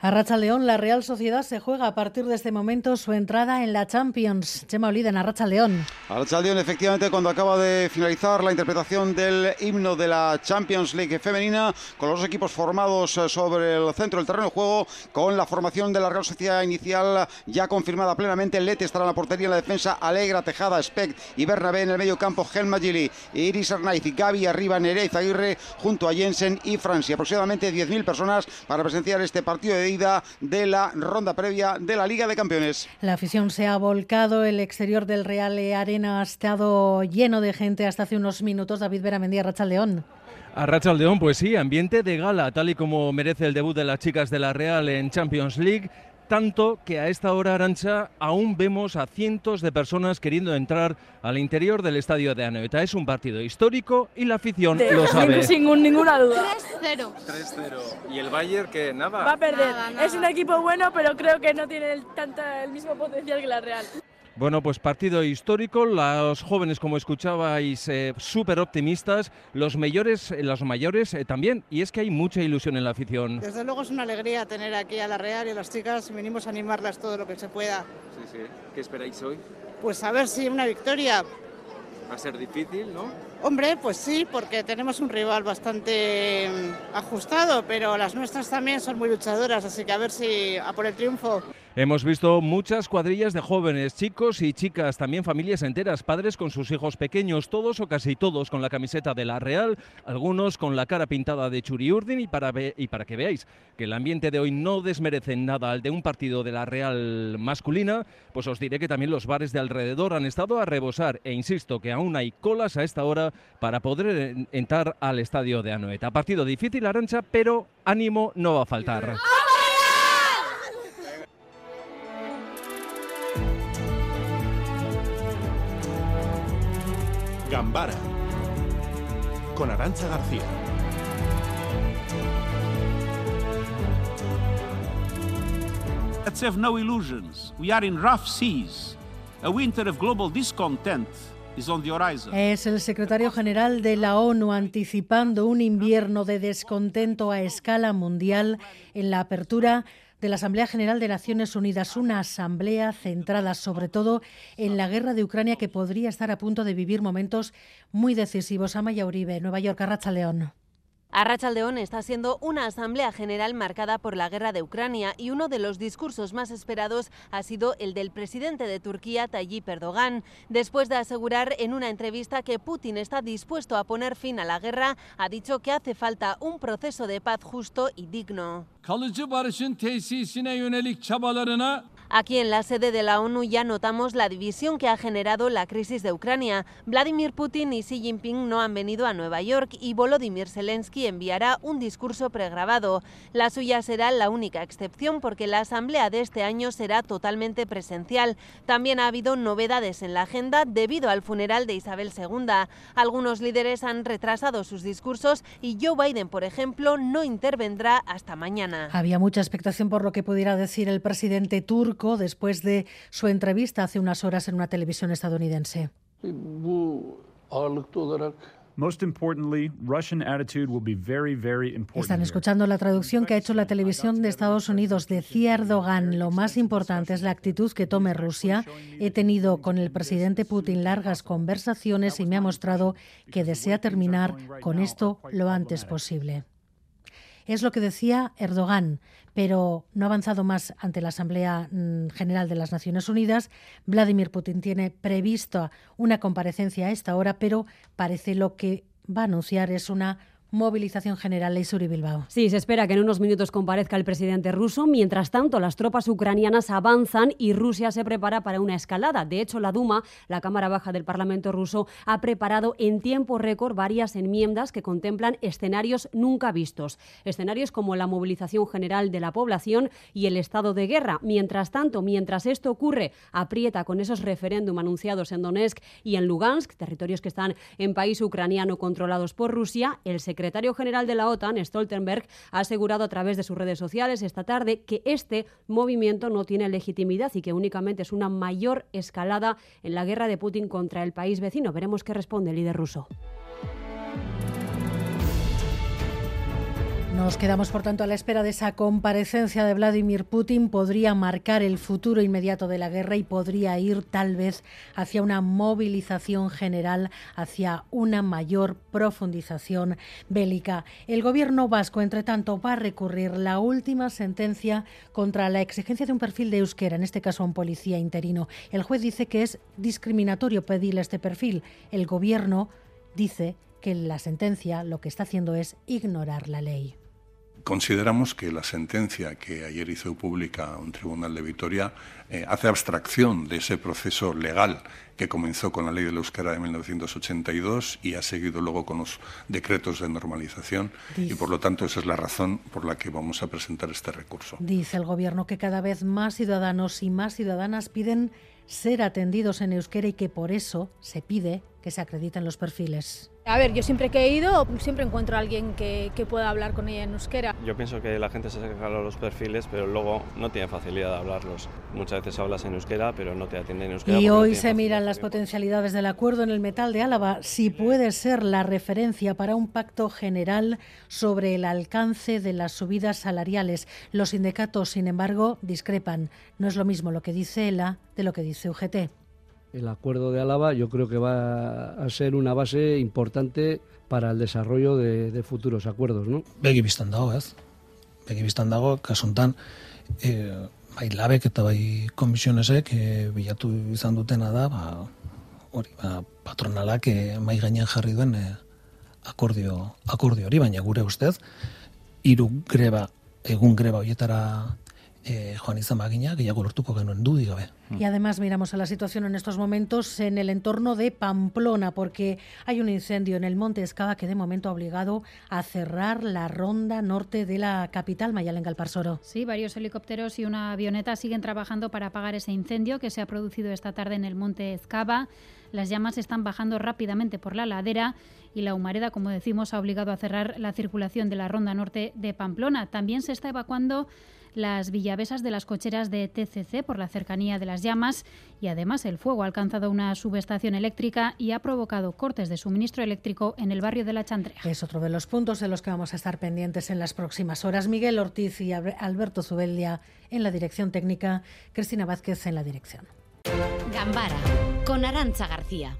A Racha León, la Real Sociedad se juega a partir de este momento su entrada en la Champions. Chema Olida en Arracha León. Arracha León, efectivamente, cuando acaba de finalizar la interpretación del himno de la Champions League femenina, con los equipos formados eh, sobre el centro del terreno de juego, con la formación de la Real Sociedad inicial ya confirmada plenamente. Lete estará en la portería en la defensa, Alegra, Tejada, Speck y Bernabé en el medio campo, Helma Gili, Iris Arnaiz y Gaby arriba, Nerez Aguirre junto a Jensen y Francia. Aproximadamente 10.000 personas para presenciar este partido de de la ronda previa de la Liga de Campeones. La afición se ha volcado, el exterior del Real Arena ha estado lleno de gente hasta hace unos minutos. David Beramendi, Racha León. A Racha León, pues sí, ambiente de gala, tal y como merece el debut de las chicas de la Real en Champions League tanto que a esta hora, Arancha, aún vemos a cientos de personas queriendo entrar al interior del estadio de Anoeta. Es un partido histórico y la afición lo sabe. Sin ninguna duda. 3-0. 3-0. ¿Y el Bayern que nada? Va a perder. Es un equipo bueno, pero creo que no tiene el, el mismo potencial que la Real. Bueno, pues partido histórico, los jóvenes, como escuchabais, eh, súper optimistas, los mayores, eh, los mayores eh, también, y es que hay mucha ilusión en la afición. Desde luego es una alegría tener aquí a la Real y a las chicas, venimos a animarlas todo lo que se pueda. Sí, sí. ¿Qué esperáis hoy? Pues a ver si una victoria. Va a ser difícil, ¿no? Hombre, pues sí, porque tenemos un rival bastante mm, ajustado, pero las nuestras también son muy luchadoras, así que a ver si a por el triunfo. Hemos visto muchas cuadrillas de jóvenes, chicos y chicas, también familias enteras, padres con sus hijos pequeños, todos o casi todos con la camiseta de la Real, algunos con la cara pintada de Churiurdin y para, y para que veáis que el ambiente de hoy no desmerece nada al de un partido de la Real masculina, pues os diré que también los bares de alrededor han estado a rebosar e insisto que aún hay colas a esta hora para poder entrar al estadio de Anoeta. Partido difícil, Arancha, pero ánimo no va a faltar. Gambara con Arancha García. Let's have no illusions. We are in rough seas. A winter of global discontent es el secretario general de la ONU anticipando un invierno de descontento a escala mundial en la apertura de la Asamblea General de Naciones Unidas, una asamblea centrada sobre todo en la guerra de Ucrania que podría estar a punto de vivir momentos muy decisivos. Amaya Uribe, Nueva York, Arracha León. Arrachaldeón está siendo una asamblea general marcada por la guerra de Ucrania y uno de los discursos más esperados ha sido el del presidente de Turquía, Tayyip Erdogan. Después de asegurar en una entrevista que Putin está dispuesto a poner fin a la guerra, ha dicho que hace falta un proceso de paz justo y digno. Aquí en la sede de la ONU ya notamos la división que ha generado la crisis de Ucrania. Vladimir Putin y Xi Jinping no han venido a Nueva York y Volodymyr Zelensky enviará un discurso pregrabado. La suya será la única excepción porque la asamblea de este año será totalmente presencial. También ha habido novedades en la agenda debido al funeral de Isabel II. Algunos líderes han retrasado sus discursos y Joe Biden, por ejemplo, no intervendrá hasta mañana. Había mucha expectación por lo que pudiera decir el presidente turco después de su entrevista hace unas horas en una televisión estadounidense. Están escuchando la traducción que ha hecho la televisión de Estados Unidos. Decía Erdogan, lo más importante es la actitud que tome Rusia. He tenido con el presidente Putin largas conversaciones y me ha mostrado que desea terminar con esto lo antes posible. Es lo que decía Erdogan, pero no ha avanzado más ante la Asamblea mm, General de las Naciones Unidas. Vladimir Putin tiene previsto una comparecencia a esta hora, pero parece lo que va a anunciar es una movilización general. Leisuri Bilbao. Sí, se espera que en unos minutos comparezca el presidente ruso. Mientras tanto, las tropas ucranianas avanzan y Rusia se prepara para una escalada. De hecho, la Duma, la Cámara Baja del Parlamento ruso, ha preparado en tiempo récord varias enmiendas que contemplan escenarios nunca vistos. Escenarios como la movilización general de la población y el estado de guerra. Mientras tanto, mientras esto ocurre, aprieta con esos referéndum anunciados en Donetsk y en Lugansk, territorios que están en país ucraniano controlados por Rusia, el secretario secretario general de la OTAN, Stoltenberg, ha asegurado a través de sus redes sociales esta tarde que este movimiento no tiene legitimidad y que únicamente es una mayor escalada en la guerra de Putin contra el país vecino. Veremos qué responde el líder ruso. Nos quedamos, por tanto, a la espera de esa comparecencia de Vladimir Putin. Podría marcar el futuro inmediato de la guerra y podría ir tal vez hacia una movilización general, hacia una mayor profundización bélica. El gobierno vasco, entre tanto, va a recurrir la última sentencia contra la exigencia de un perfil de euskera, en este caso a un policía interino. El juez dice que es discriminatorio pedirle este perfil. El gobierno dice que la sentencia lo que está haciendo es ignorar la ley. Consideramos que la sentencia que ayer hizo pública un tribunal de Vitoria eh, hace abstracción de ese proceso legal que comenzó con la ley de la euskera de 1982 y ha seguido luego con los decretos de normalización y por lo tanto esa es la razón por la que vamos a presentar este recurso. Dice el gobierno que cada vez más ciudadanos y más ciudadanas piden ser atendidos en euskera y que por eso se pide que se acrediten los perfiles. A ver, yo siempre que he ido, siempre encuentro a alguien que, que pueda hablar con ella en euskera. Yo pienso que la gente se saca los perfiles, pero luego no tiene facilidad de hablarlos. Muchas veces hablas en euskera, pero no te atienden en euskera. Y hoy se miran las potencialidades del acuerdo en el metal de Álava, si puede ser la referencia para un pacto general sobre el alcance de las subidas salariales. Los sindicatos, sin embargo, discrepan. No es lo mismo lo que dice ELA de lo que dice UGT. El acuerdo de Álava yo creo que va a ser una base importante para el desarrollo de, de futuros acuerdos, ¿no? Begi biztan dago, ez? Begi biztan dago, kasuntan, e, bai labek eta bai komisionesek e, bilatu izan dutena da, ba, hori, ba, patronalak e, mai gainean jarri duen e, akordio, akordio hori, baina gure ustez, hiru greba, egun greba hoietara eh, Juan izan bagina, gehiago lortuko genuen dudi gabe. Y además miramos a la situación en estos momentos en el entorno de Pamplona, porque hay un incendio en el Monte Escava que de momento ha obligado a cerrar la ronda norte de la capital, Mayalen Galparsoro. Sí, varios helicópteros y una avioneta siguen trabajando para apagar ese incendio que se ha producido esta tarde en el Monte Escava. Las llamas están bajando rápidamente por la ladera y la humareda, como decimos, ha obligado a cerrar la circulación de la ronda norte de Pamplona. También se está evacuando las villavesas de las cocheras de TCC por la cercanía de las llamas y además el fuego ha alcanzado una subestación eléctrica y ha provocado cortes de suministro eléctrico en el barrio de La Chantrea. Es otro de los puntos de los que vamos a estar pendientes en las próximas horas. Miguel Ortiz y Alberto Zubeldia en la dirección técnica, Cristina Vázquez en la dirección. Gambara con Arancha García.